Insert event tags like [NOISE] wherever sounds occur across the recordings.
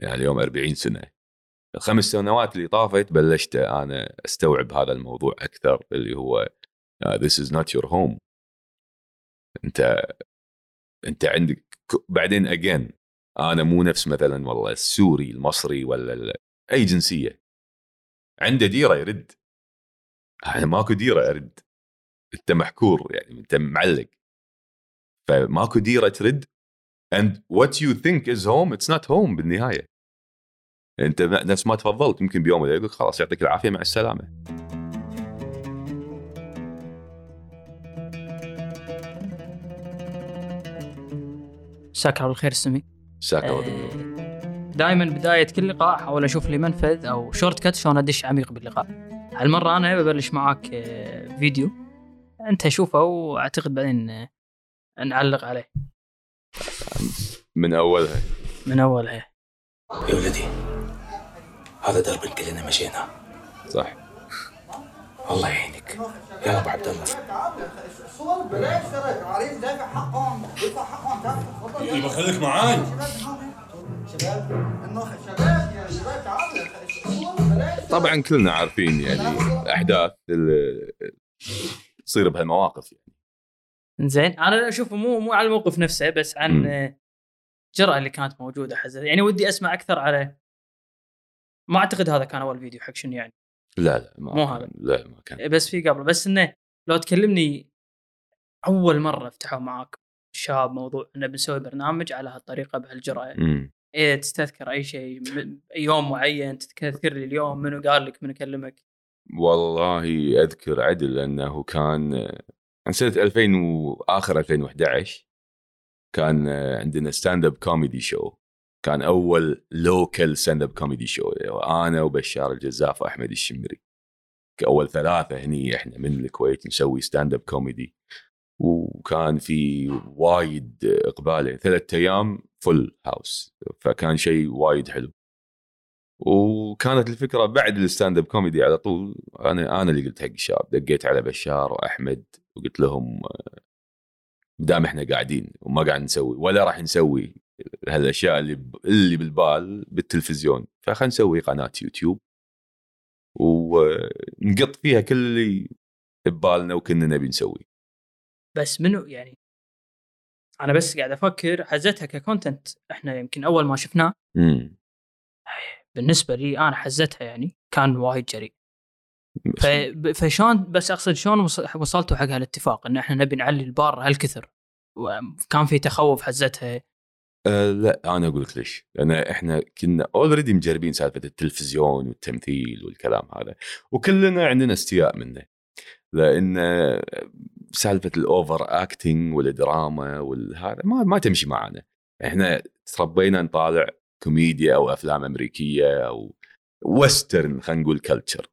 يعني اليوم 40 سنة. الخمس سنوات اللي طافت بلشت أنا أستوعب هذا الموضوع أكثر اللي هو uh, this is not your home. أنت أنت عندك بعدين اجين أنا مو نفس مثلا والله السوري المصري ولا أي جنسية. عنده ديرة يرد. أنا ماكو ديرة أرد. أنت محكور يعني أنت معلق. فماكو ديرة ترد and what you think is home it's not home بالنهاية. أنت نفس ما تفضلت يمكن بيوم يقول خلاص يعطيك العافية مع السلامة. مساك الله بالخير السمي مساك الله بالنور. دائما بداية كل لقاء احاول أشوف لي منفذ أو شورت كات شلون أدش عميق باللقاء. هالمرة أنا ببلش معاك آه، فيديو. أنت شوفه وأعتقد بعدين آه، نعلق عليه. من أولها. من أولها. يا ولدي هذا درب كلنا مشينا. صح. الله يعينك. يا ابو عبد الله. يبقى خليك معاي. طبعا كلنا عارفين يعني أحداث اللي تصير بهالمواقف يعني. زين أنا أشوفه مو مو على الموقف نفسه بس عن مم. الجرأة اللي كانت موجودة حزة. يعني ودي أسمع أكثر على ما أعتقد هذا كان أول فيديو حق شنو يعني. لا لا ما مو هذا. لا ما كان. بس في قبل. بس إنه لو تكلمني أول مرة فتحوا معاك شاب موضوع إنه بنسوي برنامج على هالطريقة بهالجرأة مم. إيه تستذكر أي شيء يوم معين تذكر لي اليوم منو قال لك منو كلمك؟ والله أذكر عدل إنه كان عن سنه 2000 واخر 2011 كان عندنا stand up comedy show كان أول local stand up comedy show أنا وبشار الجزاف وأحمد الشمري. كاول ثلاثة هني إحنا من الكويت نسوي stand up comedy وكان في وايد إقبال. ثلاثة أيام full house فكان شيء وايد حلو. وكانت الفكرة بعد ال stand up comedy على طول. أنا أنا اللي قلت حق الشباب. دقيت على بشار وأحمد وقلت لهم دام إحنا قاعدين وما قاعد نسوي ولا راح نسوي هالأشياء اللي ب- اللي بالبال بالتلفزيون فخلينا نسوي قناة يوتيوب ونقط فيها كل اللي ببالنا وكنا نبي نسوي. بس منو يعني؟ أنا بس قاعد أفكر حزتها ك content إحنا يمكن أول ما شفناه. بالنسبة لي أنا حزتها يعني كان وايد جريء. فشلون بس اقصد شلون وص- وصلتوا حق هالاتفاق ان إحنا نبي نعلي البار هالكثر؟ وكان في تخوف حزتها؟ أه لا أنا أقول لك ليش؟ لأن إحنا كنا already مجربين سالفة التلفزيون والتمثيل والكلام هذا وكلنا عندنا استياء منه. لأن سالفة ال over acting والدراما والهذا ما ما تمشي معنا إحنا تربينا نطالع كوميديا أو أفلام أمريكية أو western خلينا نقول culture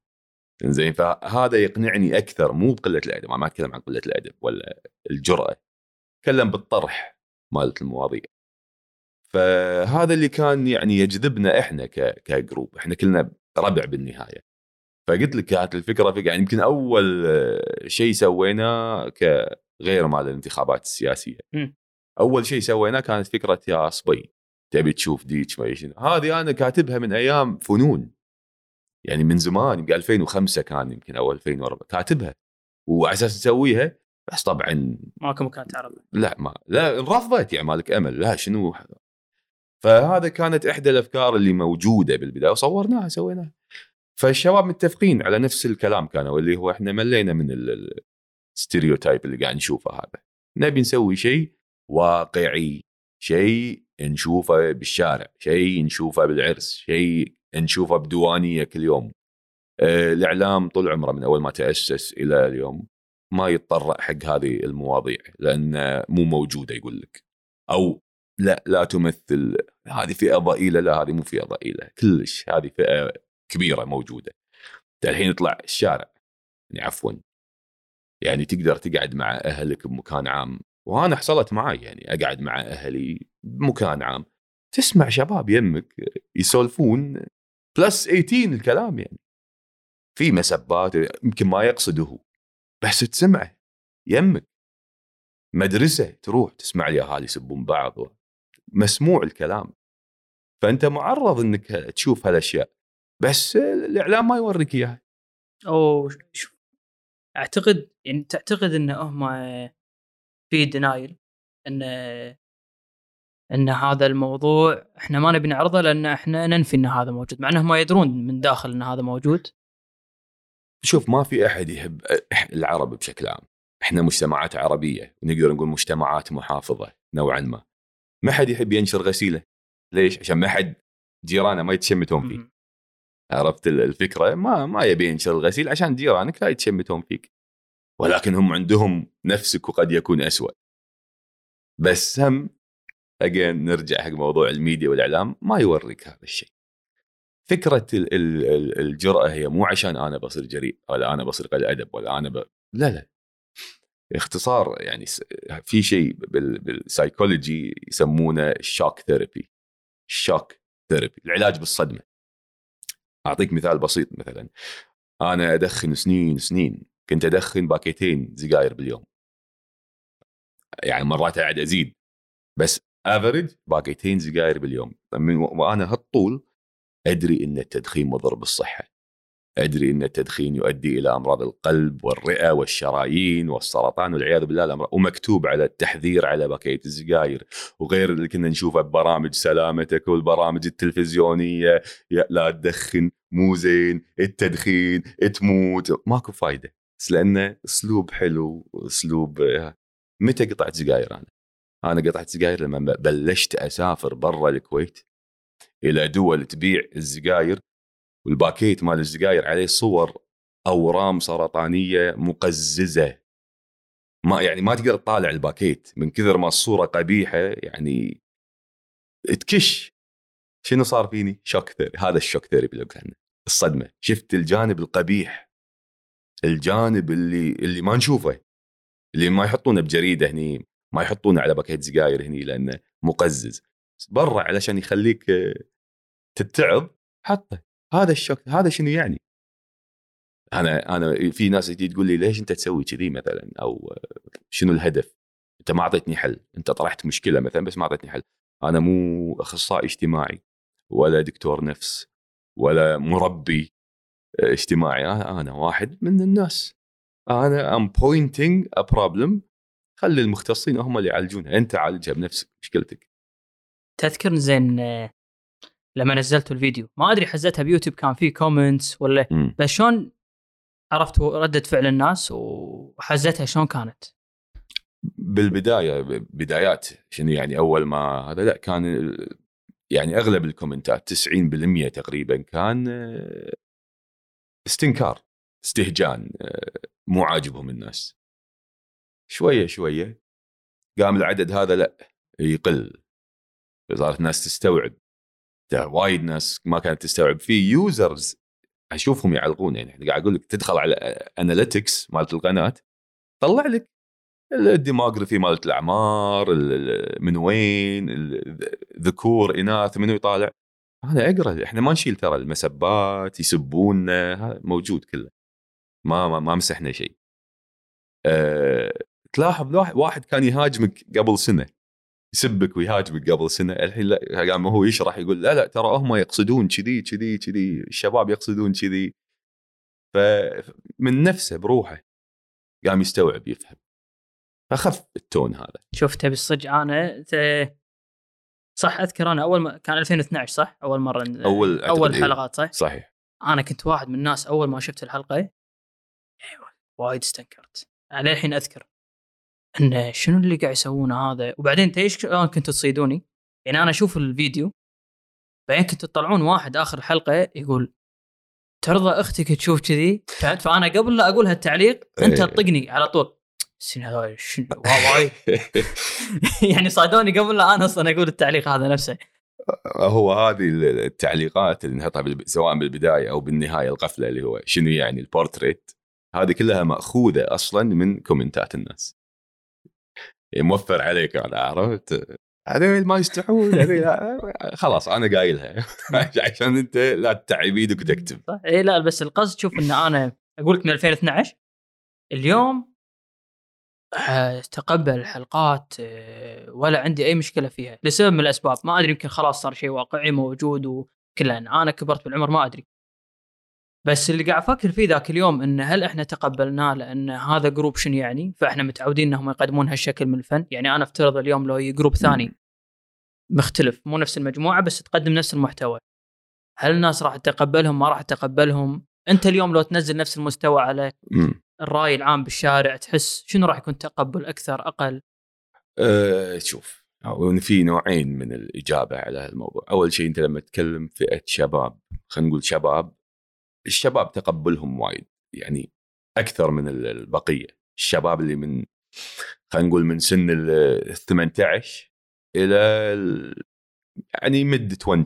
زين فهذا يقنعني أكثر مو بقلة الأدب ما أتكلم عن قلة الأدب ولا الجرأة أتكلم بالطرح مالت المواضيع. فهذا اللي كان يعني يجذبنا إحنا ك- ك group إحنا كلنا ربع بالنهاية. فقلت لك كانت الفكرة في يعني يمكن أول شيء سويناه كغير مال الانتخابات السياسية. مم. أول شيء سويناه كانت فكرة يا صبي تبي تشوف ديتش ما هذه أنا كاتبها من أيام فنون. يعني من زمان يمكن 2005 كان يمكن أو 2004 كاتبها وعلى أساس نسويها بس طبعا ماكو مكان تعرض لا ما لا رفضت يعني مالك أمل. لا شنو؟ فهذا كانت إحدى الأفكار اللي موجودة بالبداية وصورناها سويناها. فالشباب متفقين على نفس الكلام كانوا اللي هو إحنا ملينا من الستيريوتايب اللي قاعد نشوفه هذا. نبي نسوي شيء واقعي شيء نشوفه بالشارع شيء نشوفه بالعرس شيء نشوفه بديوانيه كل يوم. آه، الإعلام طول عمره من أول ما تأسس إلى اليوم ما يتطرق حق هذه المواضيع لأن مو موجودة يقول لك. أو لا لا تمثل. هذه فئة ضئيلة. لا هذه مو فئة ضئيلة. كلش هذه فئة كبيرة موجودة. الحين يطلع الشارع. يعني عفوا. يعني تقدر تقعد مع أهلك بمكان عام. وأنا حصلت معي يعني أقعد مع أهلي بمكان عام. تسمع شباب يمك يسولفون بلس 18 الكلام يعني. في مسبات يمكن ما يقصده بس تسمعه يمك. مدرسة تروح تسمع الاهالي يسبون بعض مسموع الكلام. فأنت معرض إنك تشوف هالأشياء بس الإعلام ما يوريك إياها. أو شوف أعتقد يعني تعتقد ان هم في دينايل ان إن هذا الموضوع إحنا ما نبي نعرضه لأن إحنا ننفي إن هذا موجود مع إنهم ما يدرون من داخل إن هذا موجود. شوف ما في أحد يحب العرب بشكل عام. إحنا مجتمعات عربية ونقدر نقول مجتمعات محافظة نوعا ما. ما حد يحب ينشر غسيلة. ليش؟ عشان ما حد جيرانه ما يتشمتون فيه مم. عرفت ال- الفكرة؟ ما ما يبي ينشر الغسيل عشان جيرانك لا يتشمتون فيك. ولكن هم عندهم نفسك وقد يكون أسوأ. بس هم اجين نرجع حق موضوع الميديا والإعلام ما يوريك هذا الشيء. فكرة ال- ال- ال- الجرأة هي مو عشان أنا بصير جريء ولا أنا بصير قليل أدب ولا أنا ب... لا لا. اختصار يعني في شيء بال- بالسايكولوجي يسمونه ال shock therapy ال shock therapy العلاج بالصدمة. أعطيك مثال بسيط مثلا. أنا أدخن سنين سنين كنت أدخن باكيتين سجاير باليوم. يعني مرات قاعد أزيد. بس average باكيتين سجاير باليوم. من وأنا هالطول أدري إن التدخين مضر بالصحة. أدري إن التدخين يؤدي إلى أمراض القلب والرئة والشرايين والسرطان والعياذ بالله الامراض ومكتوب على التحذير على باكيت السجاير وغير اللي كنا نشوفه ببرامج سلامتك والبرامج التلفزيونية لا تدخن مو زين التدخين تموت. ماكو فايدة. لأنه أسلوب حلو اسلوب متى قطعت سجاير أنا؟ أنا قطعت سجاير لما بلشت أسافر برا الكويت إلى دول تبيع السجاير والباكيت مال السجاير عليه صور أورام سرطانية مقززة. ما يعني ما تقدر تطالع الباكيت من كثر ما الصورة قبيحة يعني تكش. شنو صار فيني؟ shock thera- هذا ال shock therapy اللي الصدمة. شفت الجانب القبيح الجانب اللي اللي ما نشوفه اللي ما يحطونه بجريدة هني. ما يحطونه على باكيت سجاير هني لأنه مقزز برا علشان يخليك تتعظ حطه هذا الشوك هذا شنو يعني؟ أنا أنا في ناس تجي تقول لي ليش أنت تسوي كذي مثلا أو شنو الهدف؟ أنت ما أعطيتني حل، أنت طرحت مشكلة مثلا بس ما أعطيتني حل. أنا مو أخصائي اجتماعي ولا دكتور نفس ولا مربي اجتماعي أنا واحد من الناس أنا I'm pointing a problem خلي المختصين هم اللي يعالجونها. أنت عالجها بنفسك مشكلتك تذكر زين لما نزلت الفيديو. ما أدري حزتها بيوتيوب كان في comments ولا م. بس شلون عرفت ردة فعل الناس وحزتها شلون كانت؟ بالبداية بدايات شنو يعني أول ما هذا؟ لا كان يعني أغلب الكومنتات 90% تقريبا كان استنكار استهجان مو عاجبهم الناس. شوية شوية. قام العدد هذا لا يقل. صارت الناس تستوعب. وايد ناس ما كانت تستوعب. في users أشوفهم يعلقون. يعني قاعد أقول لك تدخل على analytics مالت القناة طلع لك الديموغرافي مالت الأعمار من وين ذكور إناث منو يطالع. أنا أقرأ إحنا ما نشيل ترى المسبات يسبونا موجود كله. ما ما, ما مسحنا شيء. أه تلاحظ واحد كان يهاجمك قبل سنة يسبك ويهاجمك قبل سنة الحين لا قام هو يشرح يقول؟ لا لا ترى هم يقصدون كذي كذي كذي الشباب يقصدون كذي. فمن نفسه بروحه قام يستوعب يفهم. فخف التون هذا. شفته بالصدق أنا صح أذكر أنا أول ما كان 2012 صح؟ أول مرة أول أول حلقات صح؟ صحيح. أنا كنت واحد من الناس أول ما شفت الحلقة أيوه وايد استنكرت. أنا الحين أذكر. ان شنو اللي قاعد يسوونه هذا؟ وبعدين انت إيش كنتوا تصيدوني؟ يعني أنا أشوف الفيديو بعدين كنتوا تطلعون واحد آخر الحلقة يقول ترضى أختك تشوف كذي؟ فهمت؟ فأنا قبل لا أقول هالتعليق أنت تطقني على طول. [LAUGHS] يعني صادوني قبل لا أنا أصلا أقول التعليق هذا نفسه. هو هذه التعليقات اللي نحطها سواء بالبداية أو بالنهاية القفلة اللي هو شنو يعني البورتريت هذه كلها مأخوذة أصلا من كومنتات الناس. موفر عليك أنا عرفت؟ هذول ما يستحون [LAUGHS] خلاص أنا قايلها. [LAUGHS] عشان أنت لا تتعب إيدك وتكتب. صح. اي لا بس القصد شوف إن أنا أقول لك من 2012 اليوم آه، تقبل الحلقات آه، ولا عندي أي مشكلة فيها لسبب من الأسباب. ما أدري يمكن خلاص صار شيء واقعي موجود وكله أنا كبرت بالعمر ما أدري. بس اللي قاعد أفكر فيه ذاك اليوم إن هل إحنا تقبلناه لأن هذا group شنو يعني؟ فإحنا متعودين إنهم يقدمون هالشكل من الفن. يعني أنا أفترض اليوم لو group ثاني مختلف مو نفس المجموعة بس تقدم نفس المحتوى. هل الناس راح تتقبلهم ما راح تتقبلهم أنت اليوم لو تنزل نفس المستوى على. الرأي العام بالشارع تحس شنو راح يكون تقبل أكثر أقل؟ أه شوف في نوعين من الإجابة على الموضوع، أول شيء أنت لما تتكلم فئة شباب خلينا نقول شباب الشباب تقبلهم وايد يعني أكثر من ال- البقية، الشباب اللي من خلينا نقول من سن ال 18 إلى ال- يعني ميد 20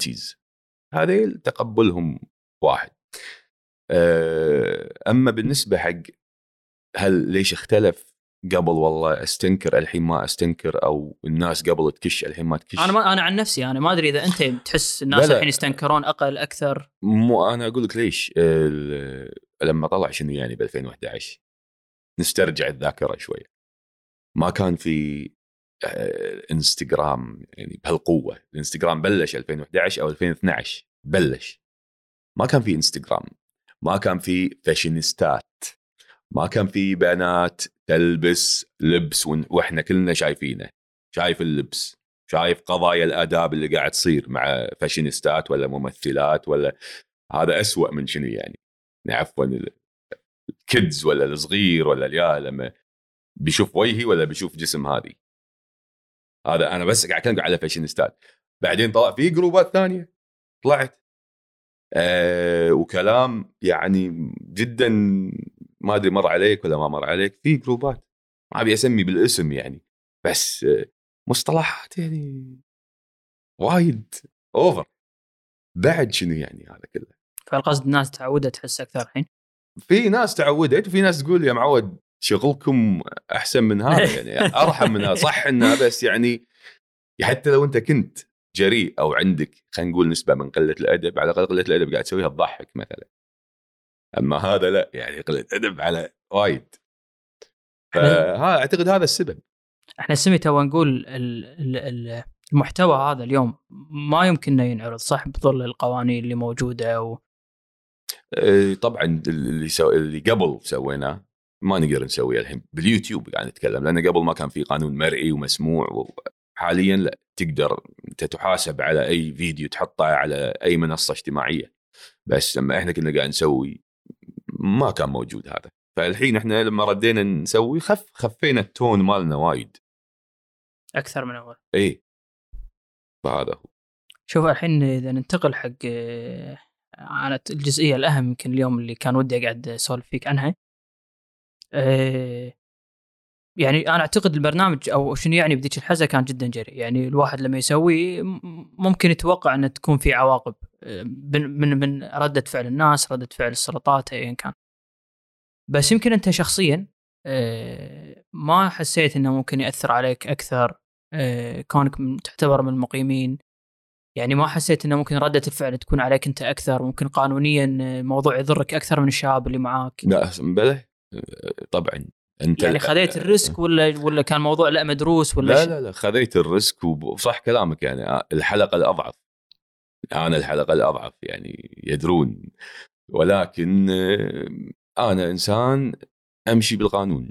هذيل تقبلهم واحد. أه، أما بالنسبة حق هل ليش اختلف؟ قبل والله استنكر الحين ما استنكر أو الناس قبل تكش الحين ما تكش. أنا ما أنا عن نفسي أنا ما أدري إذا أنت تحس الناس. الحين يستنكرون أقل أكثر. مو أنا أقول لك ليش؟ لما طلع شنو يعني ب 2011 نسترجع الذاكرة شوي ما كان في آه، إنستغرام يعني بهالقوة. الإنستغرام بلش 2011 أو 2012 بلش. ما كان في إنستغرام. ما كان في فاشينيستات. ما كان في بنات تلبس لبس وإحنا كلنا شايفينه. شايف اللبس. شايف قضايا الآداب اللي قاعد تصير مع فاشينيستات ولا ممثلات ولا هذا أسوأ من شنو يعني؟ يعني عفوا ال- ال kids ولا الصغير ولا اليا لما بيشوف وجهي ولا بيشوف جسم هذه هذا أنا بس قاعد أتكلم على فاشينيستات. بعدين طلع في جروبات ثانية. طلعت. أه وكلام يعني جدا ما أدري مر عليك ولا ما مر عليك في جروبات. ما أبي أسمي بالاسم يعني بس مصطلحات يعني وايد اوفر بعد شنو يعني هذا كله؟ فالقصد الناس تعودت تحس أكثر الحين؟ في ناس تعودت وفي ناس تقول يا معود شغلكم أحسن من هذا يعني أرحم من هذا [LAUGHS] صح انها بس يعني حتى لو أنت كنت جريء أو عندك خلينا نقول نسبة من قلة الأدب على الأقل قلة الأدب قاعد تسويها تضحك مثلا. أما هذا لا يعني قله ادب على وايد. فها أعتقد هذا السبب. إحنا سمي تو نقول ال- ال- ال- المحتوى هذا اليوم ما يمكن ينعرض صح؟ بظل القوانين اللي موجودة و... طبعا اللي سو... اللي قبل سويناه ما نقدر نسويه الحين باليوتيوب قاعد نتكلم لأن قبل ما كان في قانون مرئي ومسموع حاليا لا تقدر أنت تحاسب على أي فيديو تحطه على أي منصة اجتماعية. بس لما إحنا كنا قاعد نسوي ما كان موجود هذا. فالحين إحنا لما ردينا نسوي خف خفينا التون مالنا وايد. أكثر من أول. اي فهذا هو. شوف الحين إذا ننتقل حق آه، على الجزئية الأهم يمكن اليوم اللي كان ودي أقعد أسولف فيك عنها آه، يعني أنا أعتقد البرنامج أو شنو يعني بذيك الحزة كان جدا جريء. يعني الواحد لما يسوي م- ممكن يتوقع أن تكون في عواقب آه، من من ردة فعل الناس ردة فعل السلطات ايا كان. بس يمكن أنت شخصيا آه، ما حسيت إنه ممكن يأثر عليك أكثر آه، كونك تعتبر من المقيمين. يعني ما حسيت إنه ممكن ردة الفعل تكون عليك أنت أكثر. ممكن قانونيا الموضوع يضرك أكثر من الشباب اللي معاك. لا بلى. طبعا. أنت يعني خذيت الريسك ولا ولا كان موضوع لا مدروس ولا لا؟ لا لا خذيت ال risk وصح كلامك يعني الحلقة الأضعف. أنا الحلقة الأضعف يعني يدرون. ولكن آه، أنا إنسان أمشي بالقانون.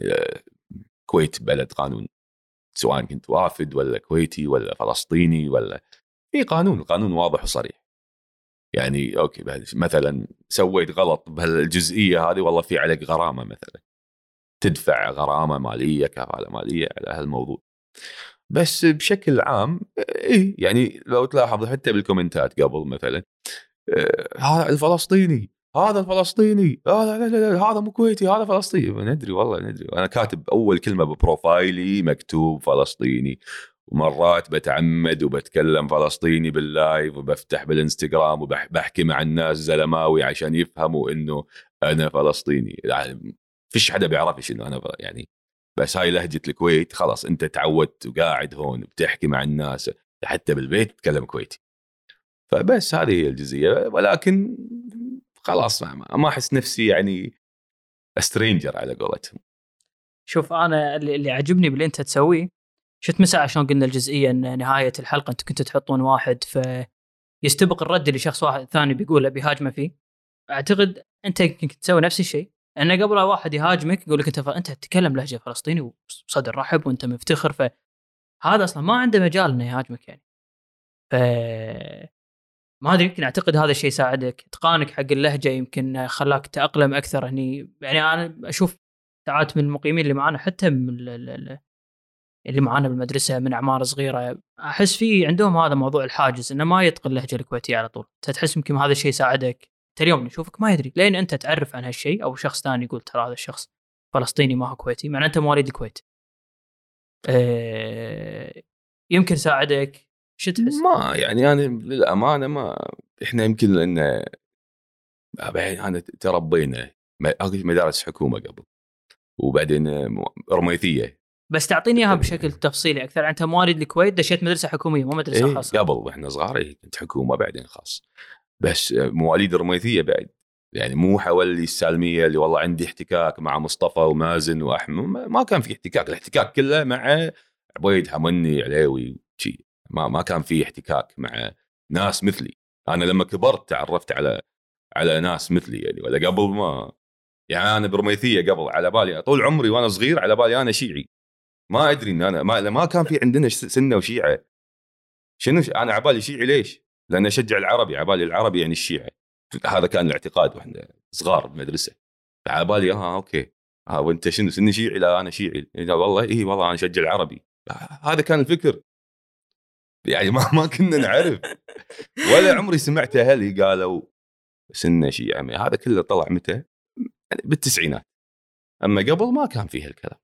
آه، الكويت بلد قانون. سواء كنت وافد ولا كويتي ولا فلسطيني ولا في قانون القانون واضح وصريح. يعني okay مثلا سويت غلط بهالجزئية هذه والله في عليك غرامة مثلا. تدفع غرامة مالية كفالة مالية على هالموضوع. بس بشكل عام اي يعني لو تلاحظ حتى بالكومنتات قبل مثلا آه، هذا الفلسطيني هذا الفلسطيني هذا لا لا لا هذا مو كويتي هذا فلسطيني. ندري والله ندري. أنا كاتب أول كلمة ب profile ي مكتوب فلسطيني. ومرات بتعمد وبتكلم فلسطيني بال live وبفتح بالإنستغرام وبحكي مع الناس زلماوي عشان يفهموا إنه أنا فلسطيني. يعني فيش حدا بيعرفش إنه أنا يعني بس هاي لهجة الكويت خلاص أنت تعودت وقاعد هون بتحكي مع الناس حتى بالبيت تتكلم كويتي. فبس هذه هي الجزئية ولكن خلاص ما أحس نفسي يعني stranger على قولتهم. شوف أنا اللي, عجبني باللي أنت تسويه شفت من ساعه شلون قلنا الجزئية إن نهاية الحلقة أنتم كنتوا تحطون واحد فيستبق الرد اللي شخص واحد ثاني بيقول بيهاجمه فيه. أعتقد أنت يمكن تسوي نفس الشيء. إنه قبل واحد يهاجمك يقول لك أنت ف... أنت تتكلم لهجة فلسطيني وصدر رحب وأنت مفتخر فهذا أصلا ما عنده مجال إنه يهاجمك يعني. ف ما أدري يمكن أعتقد هذا الشيء ساعدك إتقانك حق اللهجة يمكن خلاك تأقلم أكثر هني. يعني أنا أشوف ساعات من المقيمين اللي معنا حتى من اللي معانا بالمدرسة من أعمار صغيرة أحس في عندهم هذا موضوع الحاجز إنه ما يتقن اللهجه الكويتية على طول. تحس يمكن هذا الشيء ساعدك انت اليوم نشوفك ما يدري. لين أنت تعرف عن هالشيء أو شخص ثاني يقول ترى هذا الشخص فلسطيني ما هو كويتي. مع أنت مواليد الكويت. أه يمكن ساعدك. شو تحس؟ ما يعني أنا للامانه ما إحنا يمكن لأن أنا تربينا مدارس حكومة قبل وبعدين رميثية. بس تعطيني إياها بشكل تفصيلي أكثر. أنت مواليد الكويت دشيت مدرسة حكومية مو مدرسة إيه خاصة. قبل وإحنا صغار إيه كنت حكومة بعدين خاص. بس مواليد الرميثية بعد. يعني مو حولي السالمية اللي والله عندي احتكاك مع مصطفى ومازن وأحمد. ما كان في احتكاك. الاحتكاك كله مع عبيد حمني عليوي شي ما ما كان في احتكاك مع ناس مثلي. أنا لما كبرت تعرفت على على ناس مثلي يعني. ولا قبل ما يعني أنا برميثية قبل. على بالي طول عمري وأنا صغير على بالي أنا شيعي. ما أدري إن أنا ما, ما كان في عندنا سنة وشيعة. شنو أنا على بالي شيعي ليش؟ لأن أشجع العربي على بالي العربي يعني الشيعه هذا كان الاعتقاد وإحنا صغار بالمدرسة فعلى بالي آه أوكي. ها آه وأنت شنو؟ سني شيعي؟ لا أنا شيعي. لا والله اي والله أنا أشجع العربي. هذا كان الفكر. يعني ما ما كنا نعرف. ولا [LAUGHS] عمري سمعت أهلي قالوا سنة شيعة. هذا كله طلع متى؟ يعني بالتسعينات. أما قبل ما كان فيه الكلام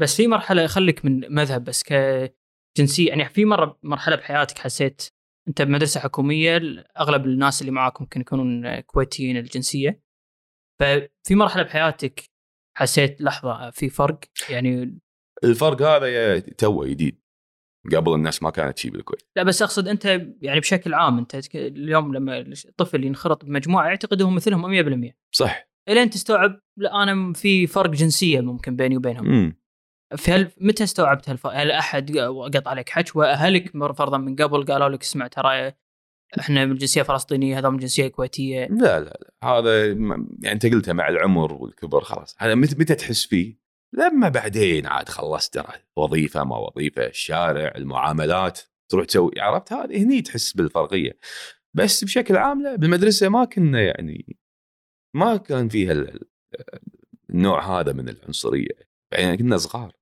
بس في مرحلة خليك من مذهب بس كجنسية يعني في مرة مرحلة بحياتك حسيت أنت بمدرسه حكومية أغلب الناس اللي معاك ممكن يكونون كويتيين الجنسية. ففي مرحلة بحياتك حسيت لحظة في فرق؟ يعني الفرق هذا تو جديد قبل الناس ما كانت تشي بالكويت. لا بس أقصد أنت يعني بشكل عام أنت اليوم لما الطفل ينخرط بمجموعة يعتقدهم مثلهم 100% صح. إلين تستوعب لا أنا في فرق جنسية ممكن بيني وبينهم. امم فهل متى استوعبت. هل أحد قط عليك حج وأهلك فرضا من قبل قالوا لك اسمع ترى إحنا من جنسية فلسطينية هذا من جنسية كويتية. لا لا لا. هذا يعني أنت قلتها مع العمر والكبر خلاص. هذا متى تحس فيه؟ لما بعدين عاد خلصت وظيفة ما وظيفة الشارع المعاملات تروح تسوي عرفت؟ هذه هني تحس بالفرقية. بس بشكل عام لا بالمدرسة ما كنا يعني ما كان فيها النوع هذا من العنصرية. يعني كنا صغار.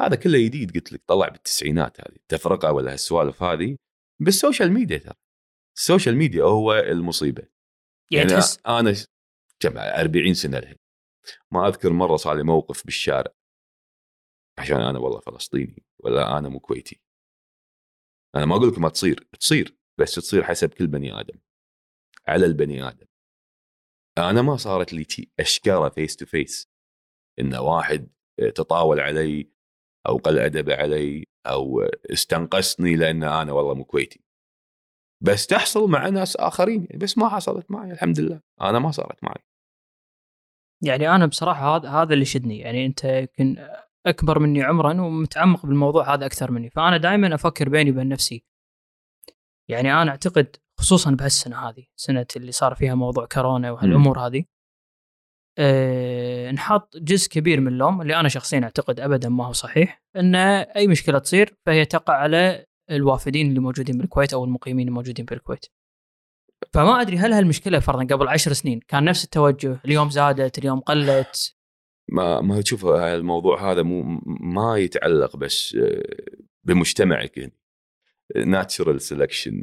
هذا كله جديد قلت لك طلع بالتسعينات هذه التفرقه ولا هالسوالف هذه؟ بال social media ترى ال social media هو المصيبة. يعني, يعني تحس أنا كم 40 سنة الحين ما أذكر مرة صار لي موقف بالشارع. عشان أنا والله فلسطيني ولا أنا مو كويتي. أنا ما أقول لك ما تصير تصير بس تصير حسب كل بني آدم على البني آدم. أنا ما صارت لي اشكره face to face إن واحد تطاول علي أو قل ادبه علي أو استنقصني لأن أنا والله مو كويتي. بس تحصل مع ناس آخرين بس ما حصلت معي الحمد لله. أنا ما صارت معي. يعني أنا بصراحة هذا هذا اللي شدني يعني أنت يمكن أكبر مني عمرا ومتعمق بالموضوع هذا أكثر مني. فأنا دائما أفكر بيني وبين نفسي. يعني أنا أعتقد خصوصا بهالسنة هذه سنة اللي صار فيها موضوع كورونا وهالأمور هذه أه نحط جزء كبير من اللوم اللي أنا شخصيا أعتقد ابدا ما هو صحيح إن أي مشكلة تصير فهي تقع على الوافدين اللي موجودين بالكويت أو المقيمين الموجودين بالكويت. فما أدري هل هالمشكلة فرضا قبل عشر سنين كان نفس التوجه اليوم زادت اليوم قلت؟ ما ما تشوف الموضوع هذا مو ما يتعلق بس بمجتمعك يعني ناتشرال سelection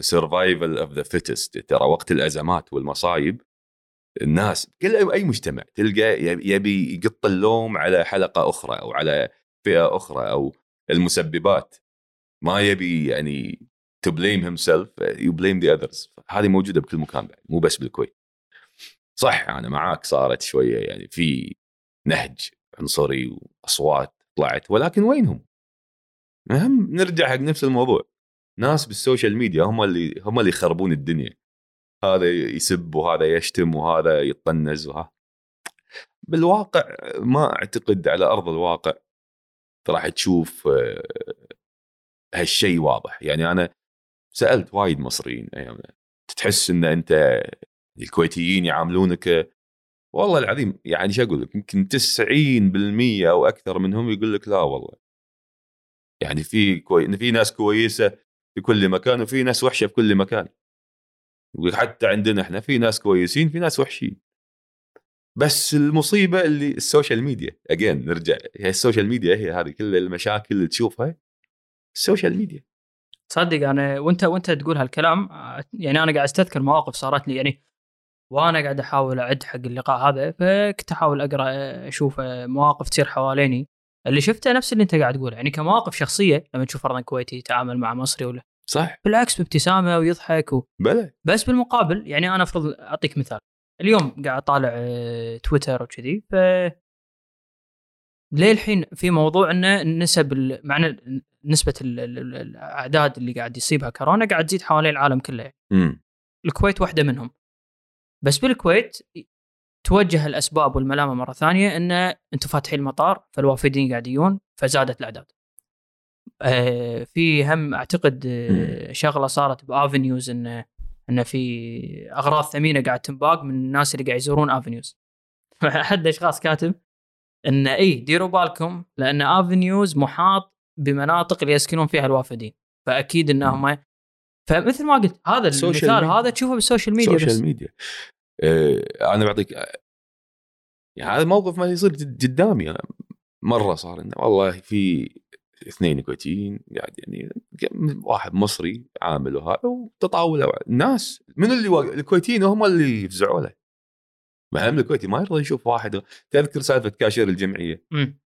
سرفايفل اوف ذا فيتست ترى وقت الأزمات والمصايب الناس كل أي مجتمع تلقى يبي يقط اللوم على حلقة أخرى أو على فئة أخرى أو المسببات. ما يبي يعني تو blame himself you blame the others هذه موجودة بكل مكان بعد مو بس بالكويت. صح أنا معاك صارت شوية يعني في نهج عنصري وأصوات طلعت ولكن وينهم؟ أهم نرجع حق نفس الموضوع. ناس بال social media هم اللي هم اللي يخربون الدنيا. هذا يسب وهذا يشتم وهذا يطنز وها. بالواقع ما أعتقد على أرض الواقع راح تشوف آه، هالشيء واضح. يعني أنا سألت وايد مصريين ايامنا تحس إن أنت الكويتيين يعاملونك والله العظيم يعني شو أقول لك يمكن 90% أو أكثر منهم يقول لك لا والله. يعني في كوي... في ناس كويسة في كل مكان وفي ناس وحشة في كل مكان. وحتى عندنا إحنا في ناس كويسين في ناس وحشين. بس المصيبة اللي ال social media again نرجع هي ال social media هي هذه كل المشاكل اللي تشوفها ال social media. تصدق أنا وأنت وأنت تقول هالكلام يعني أنا قاعد أستذكر مواقف صارت لي يعني وأنا قاعد أحاول أعد حق اللقاء هذا فكنت أحاول أقرأ أشوف مواقف تصير حواليني. اللي شفته نفس اللي أنت قاعد تقوله يعني كمواقف شخصية لما تشوف فرضا كويتي يتعامل مع مصري ولا صح. بالعكس بابتسامة ويضحك و... بلى. بس بالمقابل يعني أنا افرض أعطيك مثال. اليوم قاعد أطالع آه، تويتر وكذي ف ليه الحين في موضوع إنه نسب معنى نسبة ال- ال- ال- الأعداد اللي قاعد يصيبها كورونا قاعد تزيد حوالين العالم كله. يعني. الكويت واحدة منهم. بس بالكويت توجه الأسباب والملامة مرة ثانية إن أنتم فاتحين المطار فالوافدين قاعد يجون فزادت الأعداد. آه في هم أعتقد آه شغلة صارت ب Avenues إن إن في أغراض ثمينة قاعد تنباق من الناس اللي قاعد يزورون Avenues. فاحد [LAUGHS] الأشخاص كاتب إن اي ديروا بالكم لأن Avenues محاط بمناطق اللي يسكنون فيها الوافدين. فأكيد إنهم فمثل ما قلت هذا المثال. هذا تشوفه بال social media بس. ال social media آه أنا بعطيك يعني هذا موقف ما يصير قدامي. مرة صار إنه والله في اثنين كويتيين قاعد يعني واحد مصري عامل وهذا وتطاولوا الناس من اللي وا- الكويتيين هم اللي يفزعوا له. مهم الكويتي ما يرضى يشوف واحد تذكر سالفة كاشير الجمعية؟ مم.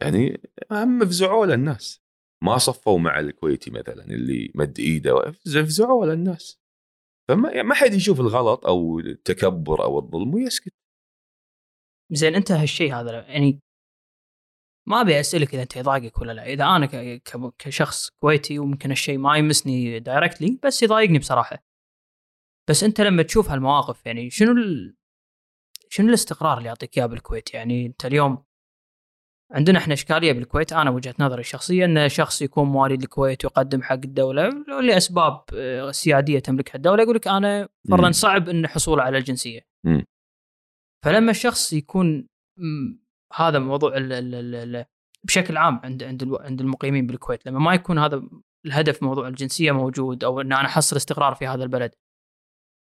يعني هم فزعوا له الناس. ما صفوا مع الكويتي مثلا اللي مد إيده فزعوا له الناس. فما يعني ما حد يشوف الغلط أو التكبر أو الظلم ويسكت. زين انت هالشيء هذا. يعني ما أبي أسألك إذا أنت يضايقك ولا لا. إذا أنا كشخص كويتي وممكن الشيء ما يمسني دايركتلي بس يضايقني بصراحة. بس أنت لما تشوف هالمواقف يعني شنو ال... شنو الاستقرار اللي يعطيك إياه بالكويت؟ يعني أنت اليوم عندنا إحنا إشكالية بالكويت. أنا وجهة نظري الشخصيه إن شخص يكون مواليد الكويت ويقدم حق الدولة لأسباب آه، سيادية تملكها الدولة يقول لك أنا فرضا. صعب إن حصوله على الجنسية. فلما الشخص يكون هذا موضوع ال ال ال ال بشكل عام عند عند عند المقيمين بالكويت. لما ما يكون هذا الهدف موضوع الجنسية موجود أو إن أنا أحصل استقرار في هذا البلد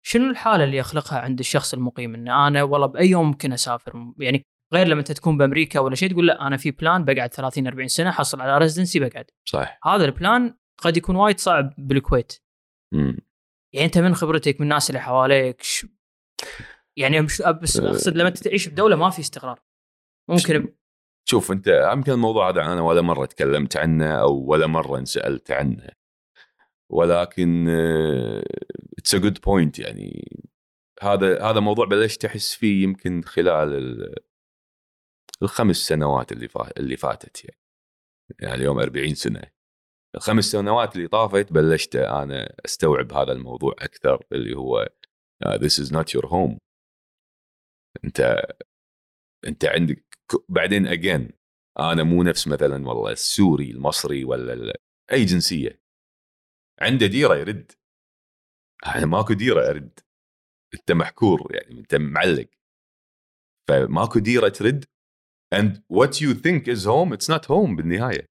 شنو الحالة اللي يخلقها عند الشخص المقيم؟ إن أنا والله بأي يوم ممكن أسافر. يعني غير لما أنت تكون بأمريكا ولا شيء تقول لا أنا في plan بقعد 30 40 سنة أحصل على residency بقعد. صح هذا ال plan قد يكون وايد صعب بالكويت. مم. يعني أنت من خبرتك من الناس اللي حواليك ش... يعني مش بس أه. أقصد لما أنت تعيش بدولة ما في استقرار. ممكن. شوف أنت يمكن الموضوع هذا أنا ولا مرة تكلمت عنه أو ولا مرة انسالت عنه. ولكن it's a good point يعني. هذا هذا موضوع بلشت أحس فيه يمكن خلال ال- الخمس سنوات اللي فا- اللي فاتت يعني. يعني اليوم 40 سنة. الخمس سنوات اللي طافت بلشت أنا أستوعب هذا الموضوع أكثر اللي هو uh, this is not your home. أنت أنت عندك بعدين اجين أنا مو نفس مثلا والله السوري المصري ولا أي جنسية. عنده ديرة يرد. أنا ماكو ديرة أرد. أنت محكور يعني أنت معلق. فماكو ديرة ترد. And what you think is home it's not home بالنهاية.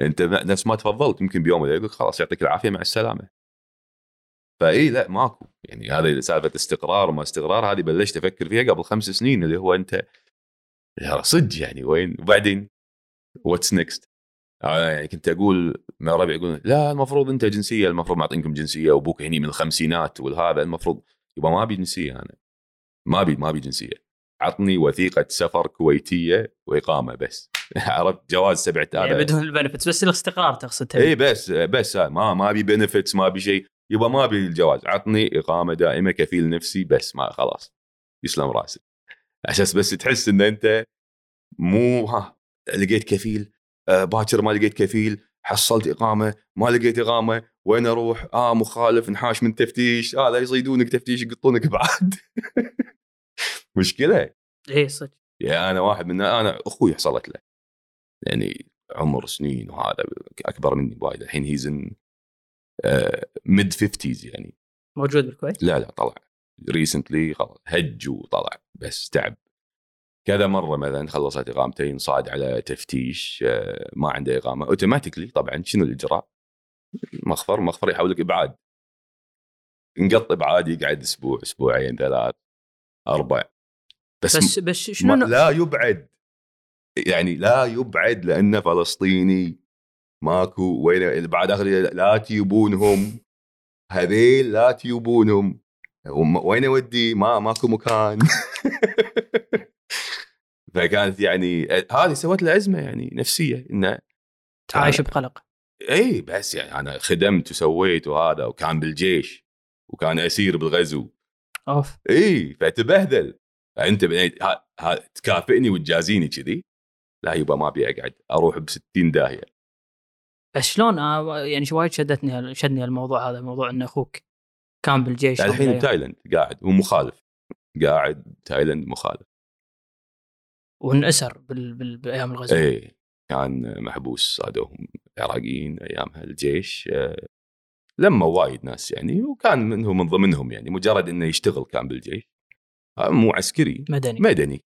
أنت نفس ما تفضلت. يمكن بيوم يقول خلاص يعطيك العافية مع السلامة. فإي لا ماكو. يعني هذه سالفة استقرار وما استقرار هذه بلشت أفكر فيها قبل خمس سنين اللي هو أنت صدق يعني وين؟ وبعدين what's next يعني كنت أقول مع ربعي يقول لا المفروض أنت جنسية المفروض معطينكم جنسية وأبوك هني من الخمسينات والهذا المفروض يبقى ما أبي جنسية أنا. ما أبي ما أبي جنسية. عطني وثيقة سفر كويتية وإقامة بس. [LAUGHS] عرفت؟ جواز سبعة يعني هذا بدون البنفتس بس الاستقرار تقصد. اي بس بس ما ما أبي بنفتس ما أبي شيء. يبقى ما أبي الجواز عطني إقامة دائمة كفيل نفسي بس ما خلاص يسلم راسك عشان بس تحس إن أنت مو ها لقيت كفيل آه باكر ما لقيت كفيل حصلت إقامة ما لقيت إقامة وين أروح؟ آه مخالف انحاش من تفتيش هذا آه يصيدونك تفتيش يقطونك [LAUGHS] بعد. مشكلة؟ اي صدق. يعني أنا واحد من أنا أخوي حصلت له. يعني عمر سنين وهذا أكبر مني وايد. الحين he's in mid 50 يعني. موجود بالكويت؟ لا لا طلع. recently خلاص هج وطلع بس تعب. كذا مرة مثلا خلصت إقامته إن صاد على تفتيش آه، ما عنده إقامة. automatically طبعا شنو الإجراء؟ مخفر مخفر يحول لك إبعاد. نقط إبعاد يقعد أسبوع أسبوعين ثلاث أربع. بس, بس بس شنو؟ لا يبعد. يعني لا يبعد لأنه فلسطيني. ماكو وين بعد آخر لا تجيبونهم هذيل لا تجيبونهم هم- وين اودي ما ماكو مكان. [LAUGHS] فكانت يعني هذه سوت له ازمه يعني نفسية إنه عايش بقلق. إي بس يعني أنا خدمت وسويت وهذا وكان بالجيش وكان أسير بالغزو. أوف. إي فتبهدل ها- تكافئني وتجازيني كذي؟ لا يبا ما أبي أقعد أروح ب 60 داهية. بس شلون؟ آه، يعني وايد شدتني شدني الموضوع هذا موضوع إن أخوك كان بالجيش من الحين الأيام. بتايلاند قاعد ومخالف قاعد تايلاند مخالف. وانأسر بال... بال... بأيام الغزو. اي كان محبوس صادوهم العراقيين ايامها الجيش آه، لما وايد ناس يعني وكان منهم من ضمنهم يعني مجرد إنه يشتغل كان بالجيش. آه، مو عسكري مدني. مدني.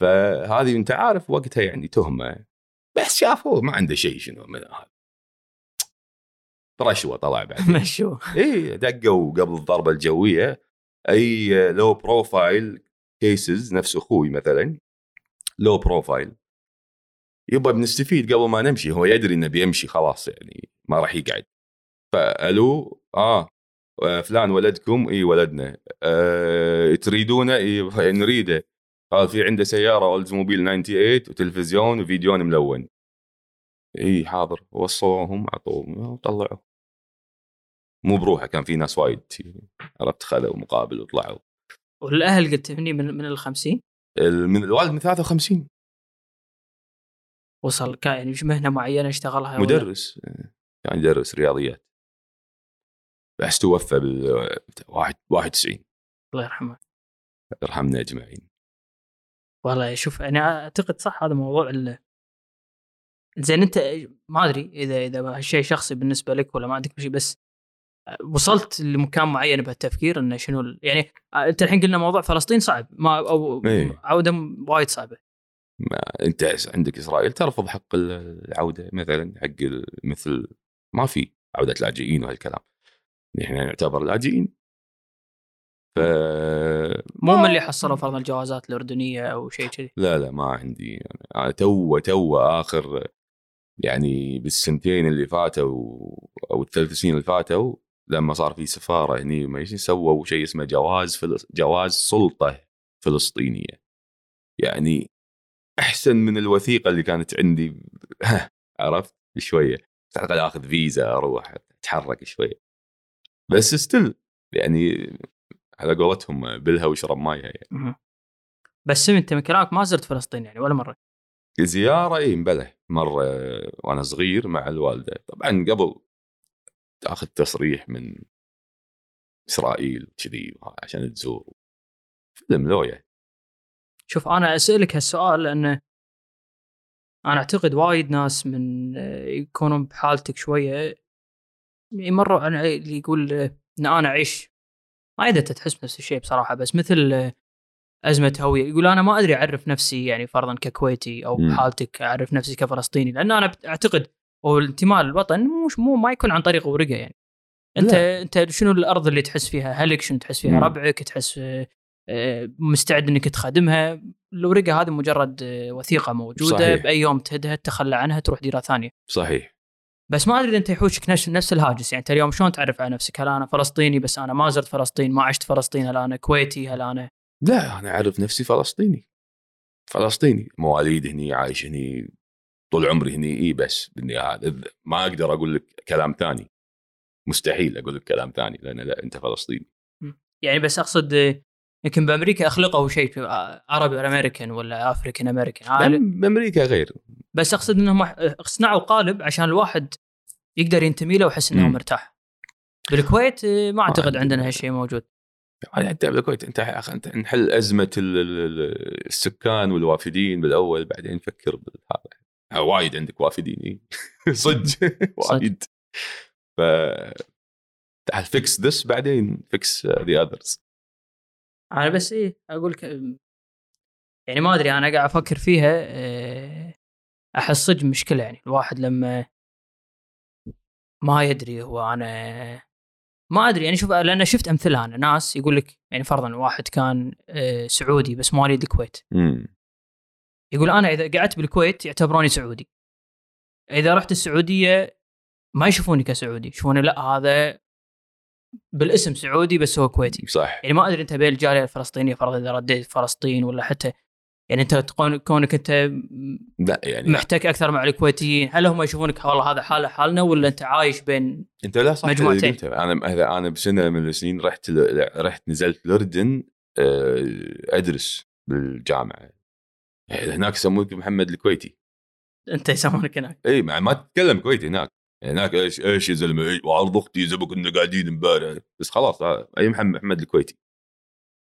فهذه أنت عارف وقتها يعني تهمة. بس شافوه ما عنده شيء شنو من هذا. رشوه طلع بعد. [LAUGHS] مشوا إي دقوا قبل الضربة الجوية. أي low profile cases نفس أخوي مثلا low profile يبا بنستفيد قبل ما نمشي هو يدري إنه بيمشي خلاص يعني ما راح يقعد. فألو؟ آه. آه، فلان ولدكم؟ إي ولدنا. آه تريدونه؟ إي نريده. قال في عنده سيارة Oldsmobile 98 وتلفزيون وفيديو ملون. إي حاضر. وصوهم عطوهم وطلعوا. مو بروحه كان في ناس وايد عرفت خذوا مقابل وطلعوا. والأهل قلت تبني من من ال 50 ال- من الوالد من 53 وصل كان يعني مش مهنة معينة اشتغلها مدرس كان يدرس رياضيات. بس توفى بال 91 الله يرحمه. يرحمنا أجمعين. والله شوف أنا أعتقد صح هذا موضوع ال زين أنت ما أدري إذا إذا هالشيء شخصي بالنسبة لك ولا ما عندك شيء بس وصلت لمكان معين بهالتفكير إنه شنو يعني أنت الحين قلنا موضوع فلسطين صعب ما أو إيه. عودة وايد صعبة. ما أنت عندك إسرائيل ترفض حق العودة مثلا حق مثل ما في عودة لاجئين وهالكلام. إحنا نعتبر لاجئين ف مو من اللي حصلوا فرضا الجوازات الأردنية أو شيء كذي. لا لا ما عندي. أنا تو تو آخر يعني بالسنتين اللي فاتوا أو الثلاث سنين اللي فاتوا لما صار في سفارة هني ما سووا شيء اسمه جواز فلس جواز سلطة فلسطينية. يعني أحسن من الوثيقة اللي كانت عندي [LAUGHS] عرفت؟ شوية على الاقل أخذ فيزا أروح أتحرك شوية. بس ستيل يعني على قولتهم بلها واشرب مايها يعني. بس أنت من كلامك ما زرت فلسطين يعني ولا مرة؟ زيارة اي مبلى مرة وأنا صغير مع الوالدة. طبعا قبل تأخذ تصريح من إسرائيل كذي عشان تزور. فيلم لويا. شوف أنا أسألك هالسؤال لأنه أنا أعتقد وايد ناس من يكونون بحالتك شوية يمروا على اللي يقول إن أنا أعيش. ما أدري أنت تحس نفس الشيء بصراحة بس مثل أزمة هوية. يقول أنا ما أدري أعرف نفسي يعني فرضا ككويتي أو مم. بحالتك أعرف نفسي كفلسطيني لأن أنا أعتقد هو الانتماء للوطن مش مو ما يكون عن طريق ورقة يعني. انت لا. انت شنو الأرض اللي تحس فيها؟ اهلك شنو تحس فيها؟ مم. ربعك تحس آه، آه، مستعد إنك تخدمها الورقة هذه مجرد آه، وثيقة موجودة صحيح. بأي يوم تهدها تتخلى عنها تروح ديرة ثانية. صحيح. بس ما أدري إذا أنت يحوشك نفس نفس الهاجس. يعني أنت اليوم شلون تعرف على نفسك؟ هل أنا فلسطيني بس أنا ما زرت فلسطين ما عشت فلسطين هل أنا كويتي هل أنا لا أنا أعرف نفسي فلسطيني. فلسطيني. مواليد هني عايش هني طول عمري هني إي بس بالنهايه ما أقدر أقول لك كلام ثاني. مستحيل أقول لك كلام ثاني لأن لا أنت فلسطيني. يعني بس أقصد يمكن بأمريكا أخلقوا شيء آه، عربي أمريكان ولا أفريكان أمريكان. بأمريكا غير. بس أقصد إنهم آه، صنعوا قالب عشان الواحد يقدر ينتمي له ويحس إنه. مرتاح. بالكويت آه، ما أعتقد. عندنا هالشيء موجود. انت بالكويت انت انت نحل أزمة ال- ال- ال- السكان والوافدين بالأول بعدين نفكر بالهذا. وايد عندك وافدين. [LAUGHS] صدق وايد. ف تعال fix this بعدين fix the others أنا بس إيه أقول لك يعني ما أدري أنا قاعد أفكر فيها آه، أحس صدق مشكلة يعني. الواحد لما ما يدري هو أنا ما أدري يعني شوف لأن شفت أمثلة أنا ناس يقول لك يعني فرضا واحد كان آه، سعودي بس مواليد الكويت. يقول أنا إذا قعدت بالكويت يعتبروني سعودي. إذا رحت السعودية ما يشوفوني كسعودي يشوفوني لا هذا بالاسم سعودي بس هو كويتي. صح. يعني ما أدري أنت بين الجالية الفلسطينية فرضا إذا رديت فلسطين ولا حتى يعني انت تكون- كونك انت لا يعني محتك أكثر مع الكويتيين هل هم يشوفونك والله هذا حاله حالنا ولا انت عايش بين انت لا صح مجموعتين. أنا أنا بسنة من السنين رحت رحت نزلت الأردن آه، أدرس بالجامعة. هناك يسمونك محمد الكويتي. انت يسمونك هناك. إي ما, تتكلم كويتي هناك. هناك إيش إيش يا زلمة؟ وعرض أختي زي ما كنا قاعدين امبارح. بس خلاص آه، أي محمد محمد الكويتي.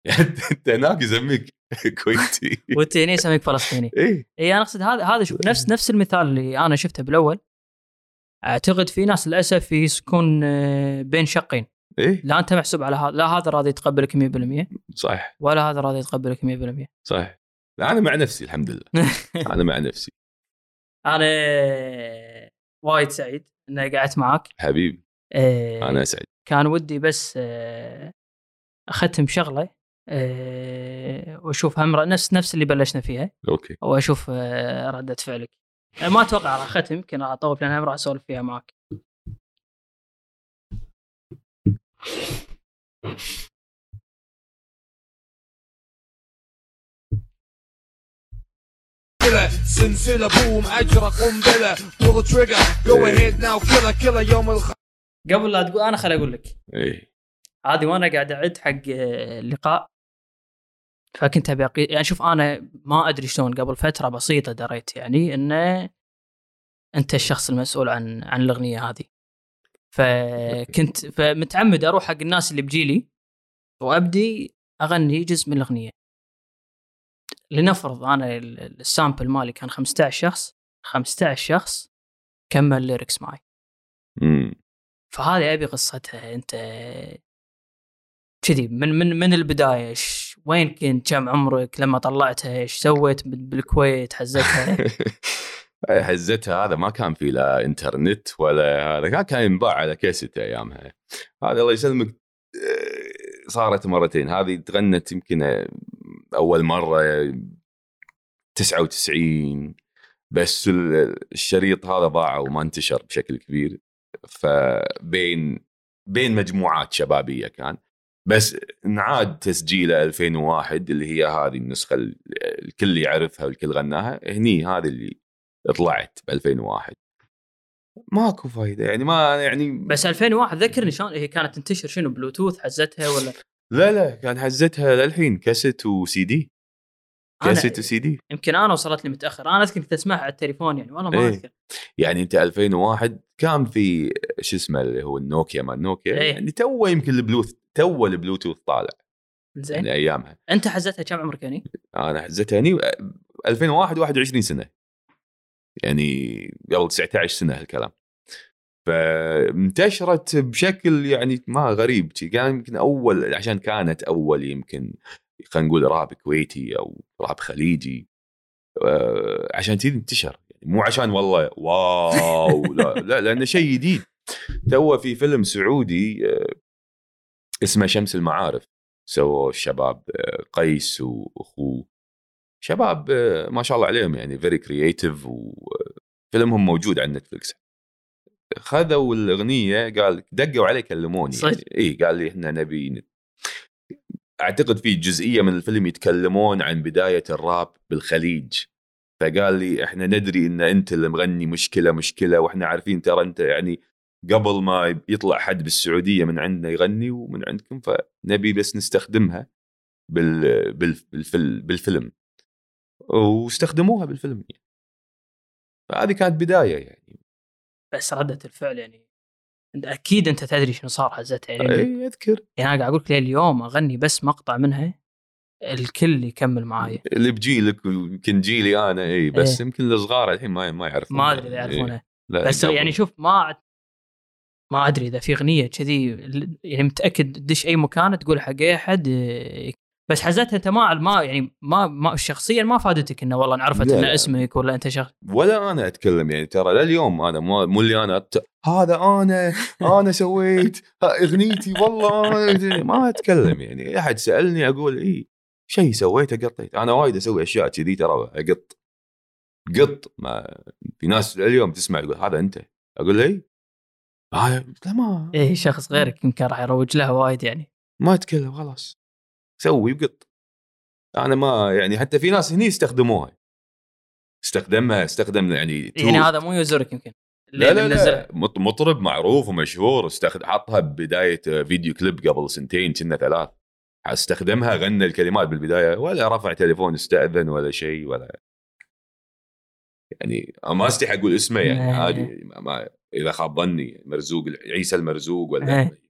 [LAUGHS] أنت هناك يسميك [LAUGHS] كويتي. وانت هنا يسميك [LAUGHS] فلسطيني. اي اي أنا أقصد هذا هذا شوف نفس نفس المثال اللي أنا شفته بالأول. أعتقد في ناس للأسف يسكن آه، بين شقين. اي لا أنت محسوب على هذا لا هذا راضي يتقبلك 100% صح ولا هذا راضي يتقبلك 100% صح لا أنا مع نفسي الحمد لله. [LAUGHS] أنا مع نفسي. أنا وايد سعيد إني قعدت معاك. حبيبي. آه، أنا اسعد كان ودي بس آه، أختم شغله وأشوف هم نفس نفس اللي بلشنا فيها. أوكي. وأشوف آه، ردة فعلك. آه، ما أتوقع راح أختم يمكن راح اطول لأن هم راح أسولف فيها معك. سلسلة بوم أجرى قنبلة pull the trigger go ahead now killer killer يوم الخ قبل لا تقول أنا خل أقول لك. اي هذه وأنا قاعد أعد حق اللقاء فكنت أبي أقي... يعني شوف أنا ما أدري شلون قبل فترة بسيطة دريت يعني إنه أنت الشخص المسؤول عن عن الأغنية هذه. فكنت فمتعمد أروح حق الناس اللي بجيلي وأبدي أغني جزء من الأغنية. لنفرض أنا ال- ال- السامبل مالي كان 15 شخص 15 شخص كمل lyrics معي. فهذه أبي قصتها أنت كذي من من من البداية إيش؟ وين كنت؟ كم عمرك؟ لما طلعتها إيش سويت بال- بالكويت؟ حزتها؟ [LAUGHS] حزتها. هذا ما كان في لا إنترنت ولا هذا. كان ينباع على كاسيت أيامها. هذا الله يسلمك. آه، صارت مرتين. هذه تغنت يمكن أول مرة 99 بس ال- الشريط هذا ضاع وما انتشر بشكل كبير. فبين بين مجموعات شبابية كان. بس انعاد تسجيله 2001 اللي هي هذه النسخة ال- الكل يعرفها والكل غناها. هني هذه اللي طلعت ب 2001 ماكو فايدة يعني ما يعني بس 2001 ذكرني شلون هي كانت تنتشر شنو بلوتوث حزتها ولا؟ لا لا كان حزتها للحين كاسيت وسي دي كاسيت وسي دي يمكن أنا وصلت لي متأخر. أنا أذكر كنت أسمعها على التليفون يعني والله ما إيه. أذكر. يعني أنت 2001 كان في شو اسمه اللي هو النوكيا مال نوكيا إيه. يعني تو يمكن البلوث تو البلوتوث طالع زين. يعني أيامها. أنت حزتها كم عمرك يعني؟ أنا حزتها هني 2001 21 سنة. يعني قبل 19 سنة هالكلام. فانتشرت بشكل يعني ما غريب. كان يمكن أول عشان كانت أول يمكن خلينا نقول راب كويتي أو راب خليجي. آه، عشان كذي انتشر. يعني مو عشان والله واو لا [LAUGHS] لا لأنه شيء جديد. تو في فيلم سعودي آه، اسمه شمس المعارف. سووا الشباب آه، قيس واخوه شباب آه، ما شاء الله عليهم يعني very creative وفيلمهم موجود على نتفلكس خذوا الأغنية قال دقوا علي كلموني؟ يعني. اي قال لي إحنا نبي أعتقد في جزئية من الفيلم يتكلمون عن بداية الراب بالخليج. فقال لي إحنا ندري إن أنت اللي مغني مشكلة مشكلة وإحنا عارفين ترى أنت يعني قبل ما يطلع حد بالسعودية من عندنا يغني ومن عندكم فنبي بس نستخدمها بال بال بالفيلم, واستخدموها بالفيلم فهذه كانت بداية يعني. بس ردة الفعل يعني أكيد أنت تدري شنو صار حزتها يعني, إي أذكر. يعني أنا قاعد أقول لك اليوم أغني بس مقطع منها الكل يكمل معاي اللي بجيلك ويمكن جيلي أنا إي بس إيه. يمكن الصغار الحين ما ما يعرفون ما أدري إذا يعرفونها. لا، بس. يعني شوف ما ما أدري إذا في أغنية كذي يعني متأكد تدش أي مكان تقول حق أي أحد إيه، بس حزتها أنت ما ما يعني ما, ما شخصيا ما فادتك إنه والله انعرفت لا، إن لا. اسمك ولا أنت شخص. ولا أنا أتكلم يعني ترى لليوم أنا مو, مو اللي أنا أت... هذا أنا أنا سويت أغنيتي والله أنا... ما أتكلم يعني. أي أحد سألني أقول اي شيء سويته قطيت. أنا وايد أسوي أشياء كذي ترى اقط قط ما في ناس اليوم تسمع يقول هذا أنت. أقول له اي آه لا ما اي شخص غيرك يمكن راح يروج لها وايد يعني. ما أتكلم خلاص. سوي وقط. أنا ما يعني حتى في ناس هني استخدموها استخدمها استخدم يعني يعني tool. هذا مو يوزرك يمكن. لا لا لا مطرب معروف ومشهور. استخد... حطها ببداية فيديو كليب قبل سنتين كنا ثلاث. استخدمها غنى الكلمات بالبداية ولا رفع تليفون استأذن ولا شيء ولا يعني ما أستحي أقول اسمه يعني إيه. عادي ما... إذا خاب ظني مرزوق عيسى المرزوق ولا إيه.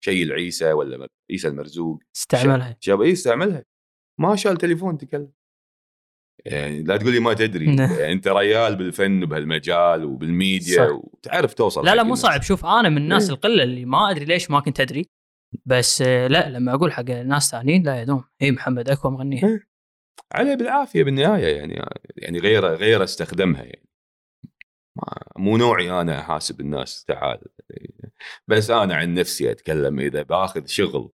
شيء العيسى ولا عيسى المرزوق استعملها شاب اي استعملها ما شال تليفون تكلم يعني لا تقول لي ما تدري نعم. يعني أنت ريال بالفن وبهالمجال وبالميديا صح. وتعرف توصل لا لا مو. صعب شوف أنا من الناس إيه. القلة اللي ما أدري ليش ما كنت أدري بس آه، لا لما أقول حق ناس ثانيين لا يدوم هي محمد اكوى مغنيها إيه. عليه بالعافية بالنهاية يعني يعني غير غير استخدمها يعني. ما مو نوعي أنا أحاسب الناس تعال. بس أنا عن نفسي أتكلم إذا بأخذ شغل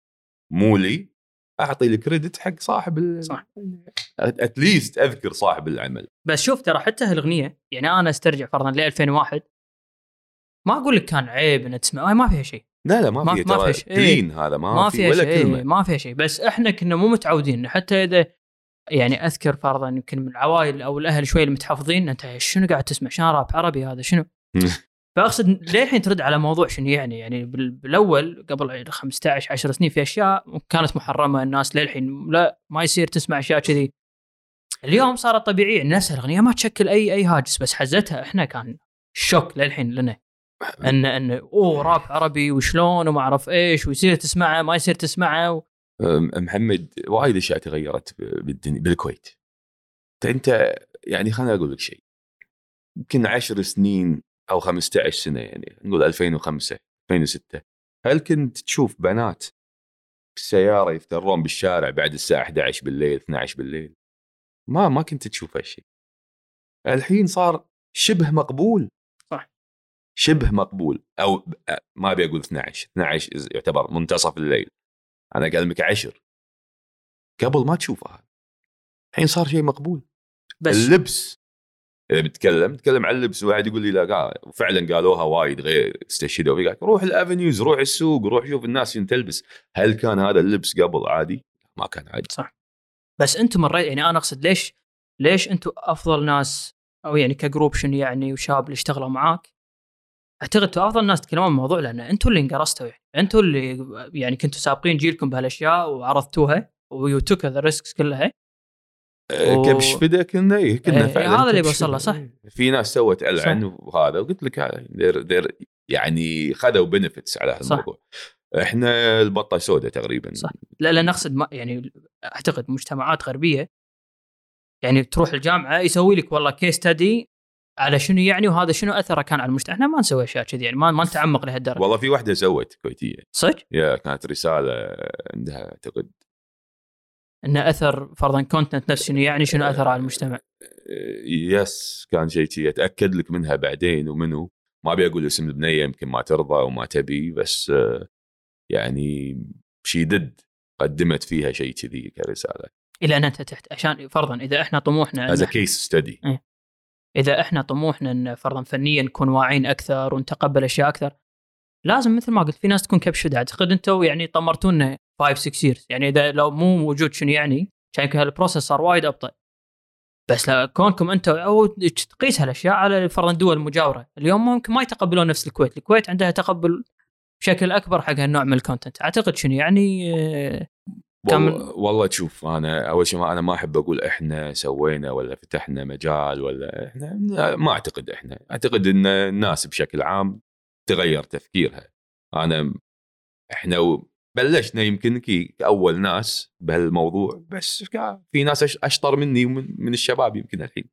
مو لي أعطي الكريدت حق صاحب ال... صح. اتليست أذكر صاحب العمل. بس شوف ترى حتى هالأغنية يعني أنا أسترجع فرضا ل 2001 ما أقول لك كان عيب ان تسمع ما فيها شيء. لا لا ما, ما- فيها ما ترى فيها شيء. كلين هذا ما, ما في فيها ولا شيء كلمة. ما فيها شيء. بس إحنا كنا مو متعودين حتى إذا يعني أذكر فرضا يمكن من العوائل أو الأهل شوي المتحفظين أنت شنو قاعد تسمع؟ شنو راب؟ عربي هذا؟ شنو؟ فأقصد للحين ترد على موضوع شنو يعني؟ يعني بال- بالأول قبل 15 10 سنين في أشياء كانت محرمة الناس للحين لا ما يصير تسمع أشياء كذي. اليوم صارت طبيعيه نفس الأغنية ما تشكل اي أي هاجس بس حزتها. إحنا كان شوك للحين لنا. ان إن أوه راب عربي وشلون؟ وما أعرف إيش ويصير تسمعه ما يصير تسمعه محمد وايد أشياء تغيرت بالدنيا بالكويت. انت يعني خليني أقول لك شيء. يمكن 10 سنين أو 15 سنة يعني نقول 2005 2006 هل كنت تشوف بنات بالسيارة يفترون بالشارع بعد الساعة 11 بالليل 12 بالليل؟ ما ما كنت تشوف هالشيء. الحين صار شبه مقبول. صح. شبه مقبول. أو ما أبي أقول 12 12 يعتبر منتصف الليل. أنا اكلمك 10 قبل ما تشوفها الحين صار شيء مقبول. بس اللبس. إذا بتكلم تكلم عن اللبس واحد يقول لي لا قال وفعلا قالوها وايد غير استشهدوا. فيه روح الأفنيوز روح السوق روح شوف الناس شنو تلبس. هل كان هذا اللبس قبل؟ عادي؟ ما كان عادي. بس أنتم مريت يعني أنا أقصد ليش ليش أنتم أفضل ناس أو يعني كجروب شنو يعني وشاب اللي اشتغلوا معاك اعتقد أنتم افضل ناس تتكلمون عن الموضوع لأن أنتم اللي انقرصتوا يعني أنتم اللي يعني كنتوا سابقين جيلكم بهالأشياء وعرضتوها و you took the risks كلها و- كبش فدا كنا إيه كنا إيه، فعلا هذا اللي بوصل له،. صح. إيه. في ناس سوت العن وهذا وقلت لك هذا they're- they're يعني خذوا بنفتس على. هالموضوع إحنا البطة سوداء تقريبا صح. لا لا نقصد ما يعني أعتقد مجتمعات غربية يعني تروح الجامعة يسوي لك والله case study على شنو يعني وهذا شنو أثره كان على المجتمع؟ إحنا ما نسوي أشياء كذي يعني ما ما نتعمق لهالدرجة. والله في واحدة سوت كويتية. صدق؟ يا كانت رسالة عندها اعتقد إن أثر فرضا content نفس شنو يعني شنو اثر على المجتمع؟ yes كان شيء شيء اتاكد لك منها بعدين ومنو. ما أبي أقول اسم البنيه يمكن ما ترضى وما تبي بس يعني شي دد قدمت فيها شيء كذي كرسالة. إلى أن أنت تحت عشان فرضا إذا إحنا طموحنا as case study إذا إحنا طموحنا إن فرضا فنيا نكون واعيين أكثر ونتقبل أشياء أكثر لازم مثل ما قلت في ناس تكون كبش فدا أعتقد أنتم يعني طمرتونا 5 6 years. يعني إذا لو مو موجود شنو يعني كان يمكن صار وايد أبطأ. بس لا كونكم أنتم أو تقيس هالأشياء على فرضا دول مجاورة. اليوم ممكن ما يتقبلون نفس الكويت. الكويت عندها تقبل بشكل أكبر حق هالنوع من ال content أعتقد شنو يعني كم- والله, تشوف أنا أول شيء ما أنا ما أحب أقول إحنا سوينا ولا فتحنا مجال ولا إحنا ما أعتقد إحنا أعتقد إن الناس بشكل عام تغير تفكيرها. أنا إحنا بلشنا يمكن كي اول ناس بهالموضوع بس في ناس أشطر مني ومن من الشباب يمكن الحين.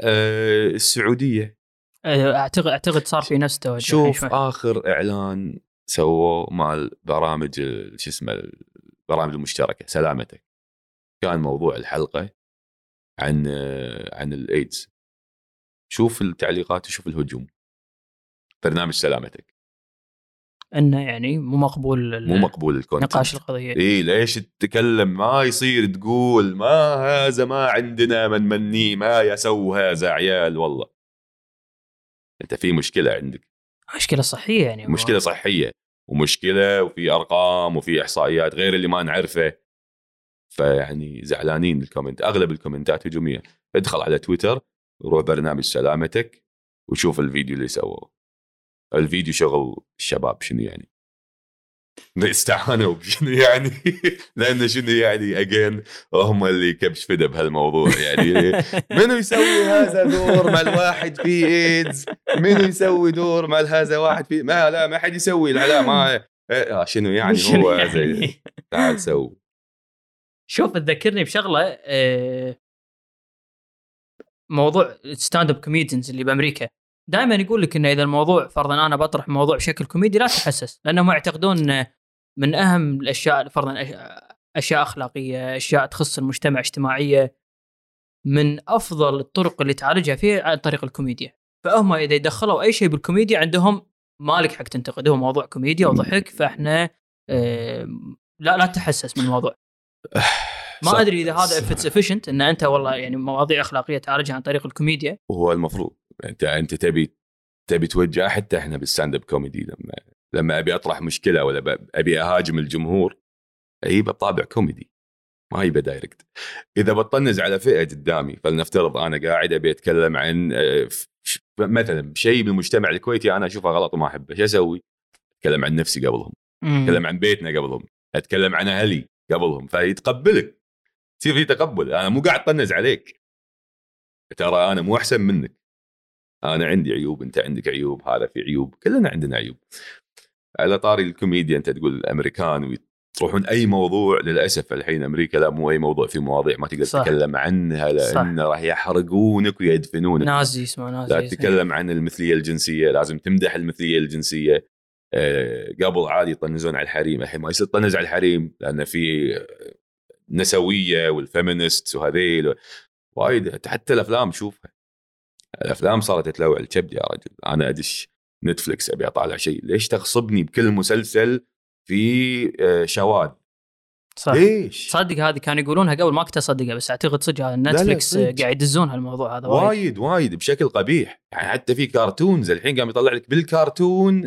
أه السعودية. اعتقد أعتقد صار في نفس توجه شوف. آخر إعلان سووه مال برامج شو اسمه البرامج المشتركة سلامتك. كان موضوع الحلقة عن آه، عن الايدز شوف التعليقات وشوف الهجوم. برنامج سلامتك. إنه يعني مو مقبول مو مقبول ال content نقاش القضية. إي ليش تتكلم؟ ما يصير تقول ما هذا ما عندنا من مني ما يسوي هذا عيال والله. أنت في مشكلة عندك. مشكلة صحية يعني. مشكلة صحية. ومشكلة وفي أرقام وفي إحصائيات غير اللي ما نعرفه. فيعني زعلانين ال comment أغلب ال comment ات هجومية. ادخل على تويتر وروح برنامج سلامتك وشوف الفيديو اللي سووه. الفيديو شغل الشباب شنو يعني؟ استعانوا [LAUGHS] شنو يعني؟ لأنه شنو يعني؟ again هم اللي كبش فدا بهالموضوع يعني. منو يسوي هذا دور مع الواحد في إيدز؟ منو يسوي دور مع هذا واحد في ما لا ما حد يسوي. لا لا ما آه شنو يعني؟ شنو هو يعني؟ زي تعال سوي. شوف تذكرني بشغلة آه، موضوع stand-up comedians اللي بأمريكا. دائما يقول لك انه إذا الموضوع فرضا أنا بطرح موضوع بشكل كوميدي لا تحسس لأنهم يعتقدون من أهم الأشياء فرضا أشياء أخلاقية أشياء تخص المجتمع اجتماعية من أفضل الطرق اللي تعالجها فيها عن طريق الكوميديا. فهم إذا يدخلوا أي شيء بالكوميديا عندهم مالك حق تنتقد هو موضوع كوميديا وضحك فإحنا آه، لا لا تتحسس من الموضوع. [SIGHS] ما. أدري إذا هذا efficient إن أنت والله يعني مواضيع أخلاقية تعالجها عن طريق الكوميديا. وهو المفروض. انت انت تبي تبي توجه حتى إحنا بال stand-up comedy لما لما ابي اطرح مشكلة ولا ابي اهاجم الجمهور اجيبه بطابع كوميدي ما يبقى direct إذا بطنز على فئة قدامي فلنفترض أنا قاعد أبي أتكلم عن آه، مثلا شيء بالمجتمع الكويتي أنا أشوفه غلط وما أحبه شو أسوي؟ أتكلم عن نفسي قبلهم. أتكلم عن بيتنا قبلهم. أتكلم عن أهلي قبلهم. فيتقبلك. يصير في تقبل. أنا مو قاعد أطنز عليك. ترى أنا مو أحسن منك. أنا عندي عيوب أنت عندك عيوب هذا في عيوب كلنا عندنا عيوب. على طاري الكوميديا أنت تقول الأمريكان وتروحون أي موضوع للأسف الحين أمريكا لا مو أي موضوع في مواضيع ما تقدر صح. تتكلم عنها. لأن راح يحرقونك ويدفنونك. نازي اسمه نازي لا تتكلم عن المثلية الجنسية لازم تمدح المثلية الجنسية. آه، قبل عادي يطنزون على الحريم الحين ما يصير تطنز على الحريم لأن في نسوية وال feminist وهذيل. وايد حتى الأفلام شوفها الأفلام صارت تلوع الكبد يا رجل. أنا أدش نتفلكس أبي أطالع شيء. ليش تغصبني بكل مسلسل في آه، شواذ صح. ليش؟ تصدق هذه كانوا يقولونها قبل ما كنت اصدقها بس أعتقد صدق نتفلكس. قاعد يدزون هالموضوع هذا وايد. وايد وايد بشكل قبيح. يعني حتى في cartoons الحين قام يطلع لك بالكرتون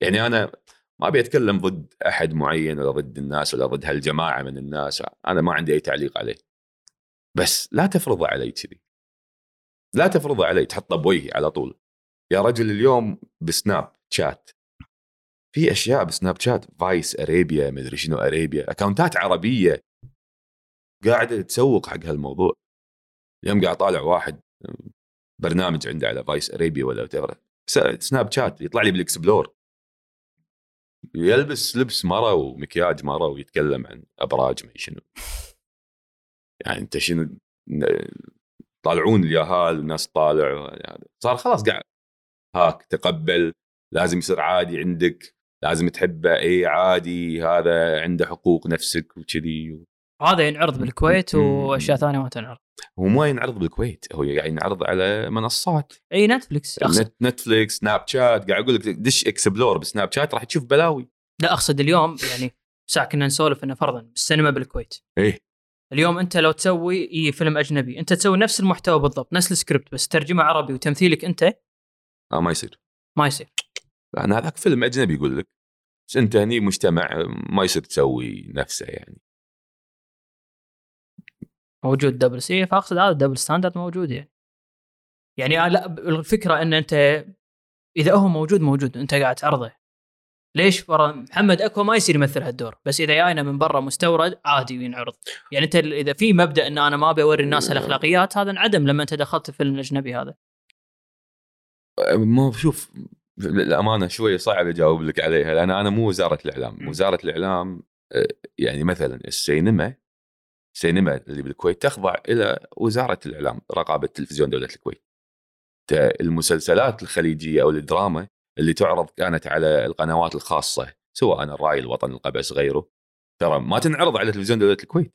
يعني أنا ما أبي أتكلم ضد أحد معين ولا ضد الناس ولا ضد هالجماعة من الناس. أنا ما عندي أي تعليق عليه. بس لا تفرضه علي كذي. لا تفرضه علي تحطه بوجهي على طول. يا رجل اليوم بسناب شات. في أشياء بسناب شات Vice Arabia مدري شنو أريبيا accountات عربية قاعدة تسوق حق هالموضوع. اليوم قاعد طالع واحد برنامج عنده على Vice Arabia ولا. س- سناب شات يطلع لي بال explore. يلبس لبس مرة ومكياج مرة ويتكلم عن أبراج ما شنو. يعني أنت شنو طالعون اليهال والناس طالع يعني صار خلاص قاعد. هاك تقبل لازم يصير عادي عندك لازم تحبه اي عادي هذا عنده حقوق نفسك وكذي هذا ينعرض بالكويت. وأشياء ثانية ما تنعرض. هو ما ينعرض بالكويت هو قاعد ينعرض على منصات. إي نتفلكس أقصد. نت نتفليكس سناب شات قاعد أقول لك دش explore بسناب شات راح تشوف بلاوي. لا أقصد اليوم يعني ساعة كنا نسولف إنه فرضا بالسينما بالكويت. إيه. اليوم أنت لو تسوي إي فيلم أجنبي أنت تسوي نفس المحتوى بالضبط نفس السكريبت بس ترجمة عربي وتمثيلك أنت آه ما يصير. ما يصير. أنا هذاك فيلم أجنبي يقول لك بس أنت هني مجتمع ما يصير تسوي نفسه يعني. موجود double سي فأقصد هذا double standard موجود يعني. يعني آه لا الفكرة إن أنت إذا هو موجود موجود أنت قاعد تعرضه ليش محمد اكوا ما يصير يمثل هالدور بس إذا جاينا من برا مستورد عادي ينعرض. يعني أنت إذا في مبدأ إن أنا ما أبي أوري الناس هالاخلاقيات هذا انعدم لما أنت دخلت الفيلم الاجنبي هذا. ما شوف للأمانة شوية صعب أجاوب لك عليها لأن أنا مو وزارة الإعلام، وزارة الإعلام آه، يعني مثلا السينما السينما اللي بالكويت تخضع إلى وزارة الإعلام رقابة تلفزيون دولة الكويت. المسلسلات الخليجية أو الدراما اللي تعرض كانت على القنوات الخاصة سواء الرأي الوطن القبس غيره ترى ما تنعرض على تلفزيون دولة الكويت.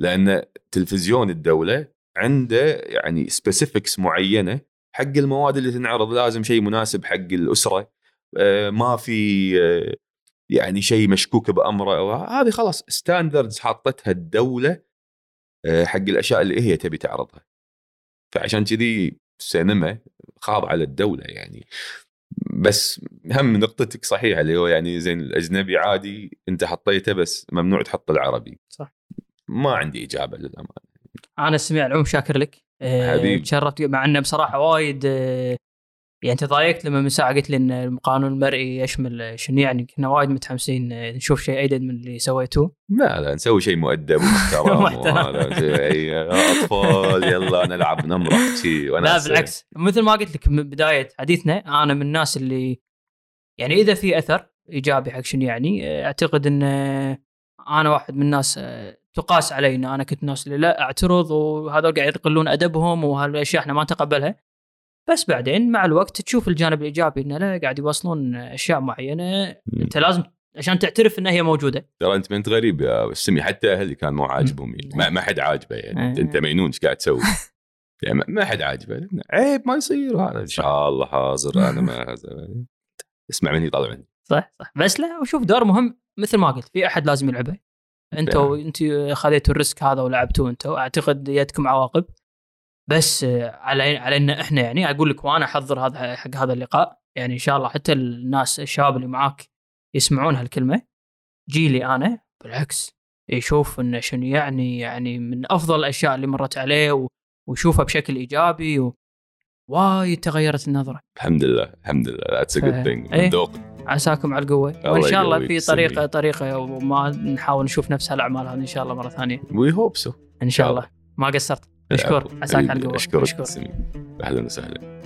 لأن تلفزيون الدولة عنده يعني specifics معينة حق المواد اللي تنعرض. لازم شيء مناسب حق الأسرة. آه، ما في آه، يعني شيء مشكوك بأمره. هذه خلاص standards حاطتها الدولة آه، حق الأشياء اللي هي تبي تعرضها. فعشان كذي السينما خاضعه للدوله يعني. بس هم نقطتك صحيحة اللي هو يعني زين الأجنبي عادي أنت حطيته بس ممنوع تحط العربي صح. ما عندي إجابة للأمانة أنا سميع العموم شاكر لك آه، حبيبي. تشرفت مع إنه بصراحة وايد يعني تضايقت لما من ساعه قلت لي إن القانون المرئي يشمل شنو؟ يعني كنا وايد متحمسين نشوف شيء أيدد من اللي سويتوه. لا لا نسوي شيء مؤدب ومحترم [LAUGHS] شيء أطفال يلا نلعب نمرح شي لا بالعكس. مثل ما قلت لك من بداية حديثنا أنا من الناس اللي يعني إذا في أثر إيجابي حق شنو يعني أعتقد إن أنا واحد من الناس تقاس علي ان أنا كنت ناس اللي لا أعترض وهذول قاعد يقلون أدبهم وهالأشياء إحنا ما نتقبلها. بس بعدين مع الوقت تشوف الجانب الإيجابي انه لا قاعد يوصلون أشياء معينة. أنت لازم عشان تعترف إنها هي موجودة. ترى أنت ما انت غريب يا سمي حتى أهلي كان مو عاجبهم. يعني ما, ما حد عاجبه يعني. انت. أنت مجنون إيش قاعد تسوي؟ [LAUGHS] يعني ما- ما حد عاجبه. عيب ما يصير هذا إن شاء الله حاضر أنا ما [LAUGHS] اسمع مني طالع مني. صح صح. بس لا وشوف دور مهم مثل ما قلت في أحد لازم يلعبه. أنتوا انت خذيتوا الريسك هذا ولعبتوه أنتوا. أعتقد يدكم عواقب. بس آه، على علينا إحنا يعني أقول لك وأنا أحضر هذا حق هذا اللقاء يعني إن شاء الله حتى الناس الشباب اللي معاك يسمعون هالكلمة جيلي أنا بالعكس يشوف انه شنو يعني يعني من أفضل الأشياء اللي مرت عليه ويشوفها بشكل إيجابي و... وايد تغيرت النظرة. الحمد لله الحمد لله. That's a good. thing. ذوق عساكم على القوة. وإن شاء الله في. طريقة طريقة وما نحاول نشوف نفس هالأعمال هذه إن شاء الله مرة ثانية. We hope so إن شاء الله. ما قصرت. مشكور عساك على القوه سمي. أهلا وسهلا.